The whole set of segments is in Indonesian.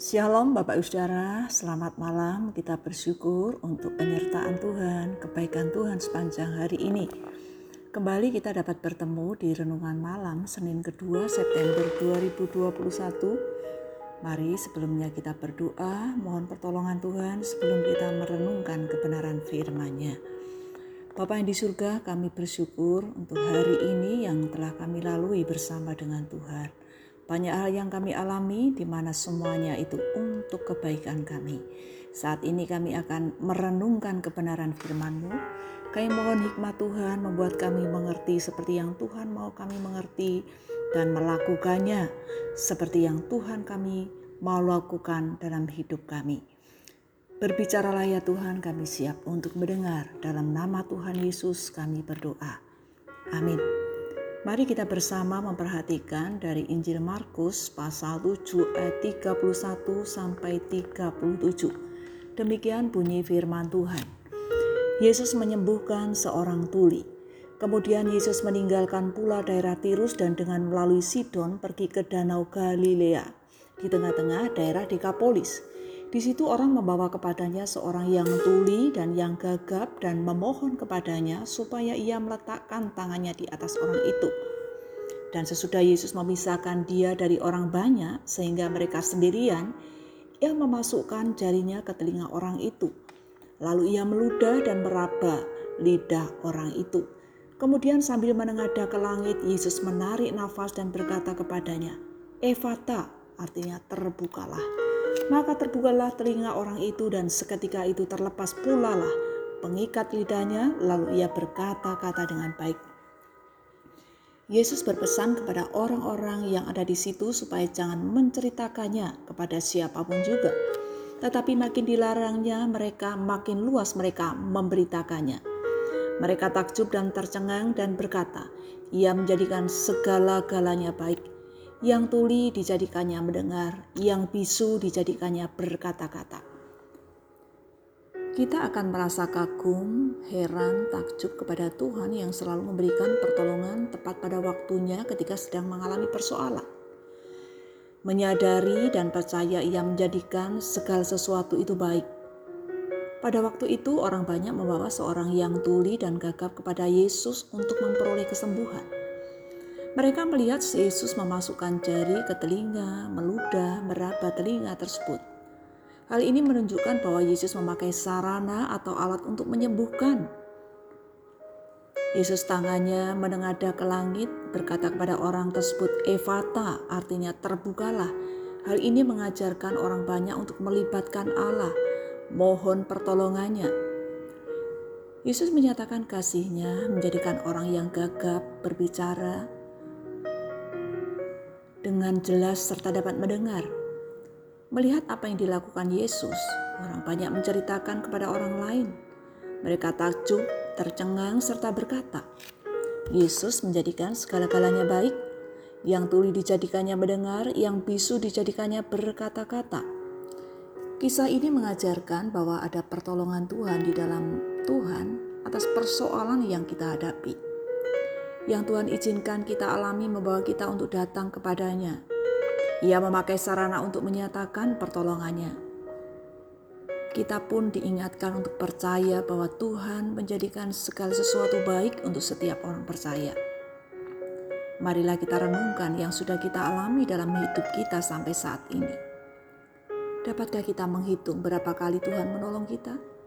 Shalom Bapak Ibu Saudara, selamat malam. Kita bersyukur untuk penyertaan Tuhan, kebaikan Tuhan sepanjang hari ini. Kembali kita dapat bertemu di renungan malam Senin kedua September 2021. Mari sebelumnya kita berdoa, mohon pertolongan Tuhan sebelum kita merenungkan kebenaran firman-Nya. Bapak yang di surga, kami bersyukur untuk hari ini yang telah kami lalui bersama dengan Tuhan. Banyak hal yang kami alami di mana semuanya itu untuk kebaikan kami. Saat ini kami akan merenungkan kebenaran firman-Mu. Kami mohon hikmat Tuhan membuat kami mengerti seperti yang Tuhan mau kami mengerti dan melakukannya seperti yang Tuhan kami mau lakukan dalam hidup kami. Berbicaralah ya Tuhan, kami siap untuk mendengar. Dalam nama Tuhan Yesus kami berdoa. Amin. Mari kita bersama memperhatikan dari Injil Markus pasal 7 ayat 31 sampai 37. Demikian bunyi firman Tuhan. Yesus menyembuhkan seorang tuli. Kemudian Yesus meninggalkan pula daerah Tirus dan dengan melalui Sidon pergi ke Danau Galilea di tengah-tengah daerah Dekapolis. Di situ orang membawa kepadanya seorang yang tuli dan yang gagap dan memohon kepadanya supaya ia meletakkan tangannya di atas orang itu. Dan sesudah Yesus memisahkan dia dari orang banyak sehingga mereka sendirian, ia memasukkan jarinya ke telinga orang itu. Lalu ia meludah dan meraba lidah orang itu. Kemudian sambil menengadah ke langit, Yesus menarik nafas dan berkata kepadanya, Evata, artinya terbukalah. Maka terbukalah telinga orang itu dan seketika itu terlepas pula lah pengikat lidahnya lalu ia berkata-kata dengan baik. Yesus berpesan kepada orang-orang yang ada di situ supaya jangan menceritakannya kepada siapa pun juga. Tetapi makin dilarangnya mereka, makin luas mereka memberitakannya. Mereka takjub dan tercengang dan berkata, ia menjadikan segala-galanya baik yang tuli dijadikannya mendengar, yang bisu dijadikannya berkata-kata. Kita akan merasa kagum, heran, takjub kepada Tuhan yang selalu memberikan pertolongan tepat pada waktunya ketika sedang mengalami persoalan. Menyadari dan percaya ia menjadikan segala sesuatu itu baik. Pada waktu itu orang banyak membawa seorang yang tuli dan gagap kepada Yesus untuk memperoleh kesembuhan. Mereka melihat Yesus memasukkan jari ke telinga, meludah, meraba telinga tersebut. Hal ini menunjukkan bahwa Yesus memakai sarana atau alat untuk menyembuhkan. Yesus tangannya menengadah ke langit, berkata kepada orang tersebut, "Evata," artinya terbukalah. Hal ini mengajarkan orang banyak untuk melibatkan Allah, mohon pertolongannya. Yesus menyatakan kasihnya menjadikan orang yang gagap berbicara, dengan jelas serta dapat mendengar. Melihat apa yang dilakukan Yesus, orang banyak menceritakan kepada orang lain. Mereka takjub, tercengang, serta berkata, Yesus menjadikan segala-galanya baik, yang tuli dijadikannya mendengar, yang bisu dijadikannya berkata-kata. Kisah ini mengajarkan bahwa ada pertolongan Tuhan di dalam Tuhan atas persoalan yang kita hadapi yang Tuhan izinkan kita alami membawa kita untuk datang kepadanya. Ia memakai sarana untuk menyatakan pertolongannya. Kita pun diingatkan untuk percaya bahwa Tuhan menjadikan segala sesuatu baik untuk setiap orang percaya. Marilah kita renungkan yang sudah kita alami dalam hidup kita sampai saat ini. Dapatkah kita menghitung berapa kali Tuhan menolong kita?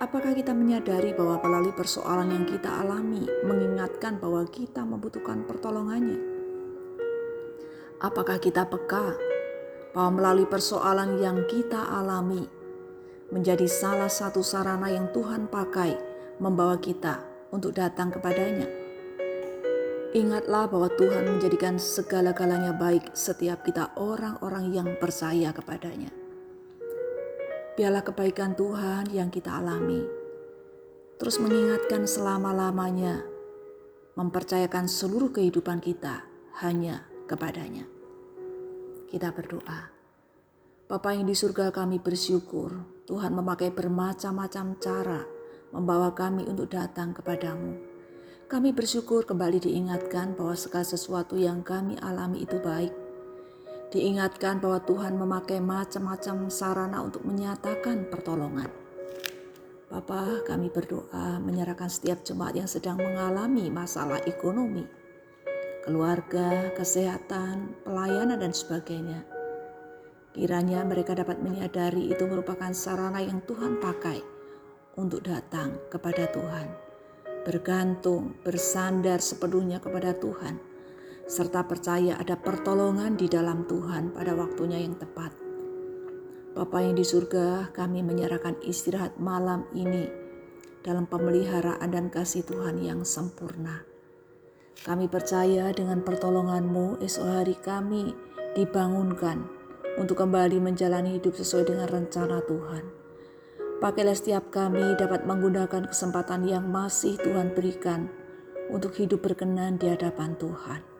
Apakah kita menyadari bahwa melalui persoalan yang kita alami mengingatkan bahwa kita membutuhkan pertolongannya? Apakah kita peka bahwa melalui persoalan yang kita alami menjadi salah satu sarana yang Tuhan pakai membawa kita untuk datang kepadanya? Ingatlah bahwa Tuhan menjadikan segala-galanya baik setiap kita orang-orang yang percaya kepadanya. Biarlah kebaikan Tuhan yang kita alami. Terus mengingatkan selama-lamanya, mempercayakan seluruh kehidupan kita hanya kepadanya. Kita berdoa. Bapa yang di surga kami bersyukur Tuhan memakai bermacam-macam cara membawa kami untuk datang kepadamu. Kami bersyukur kembali diingatkan bahwa segala sesuatu yang kami alami itu baik Diingatkan bahwa Tuhan memakai macam-macam sarana untuk menyatakan pertolongan. Bapa, kami berdoa menyerahkan setiap jemaat yang sedang mengalami masalah ekonomi, keluarga, kesehatan, pelayanan, dan sebagainya. Kiranya mereka dapat menyadari itu merupakan sarana yang Tuhan pakai untuk datang kepada Tuhan, bergantung, bersandar sepenuhnya kepada Tuhan serta percaya ada pertolongan di dalam Tuhan pada waktunya yang tepat. Bapa yang di surga, kami menyerahkan istirahat malam ini dalam pemeliharaan dan kasih Tuhan yang sempurna. Kami percaya dengan pertolonganmu esok hari kami dibangunkan untuk kembali menjalani hidup sesuai dengan rencana Tuhan. Pakailah setiap kami dapat menggunakan kesempatan yang masih Tuhan berikan untuk hidup berkenan di hadapan Tuhan.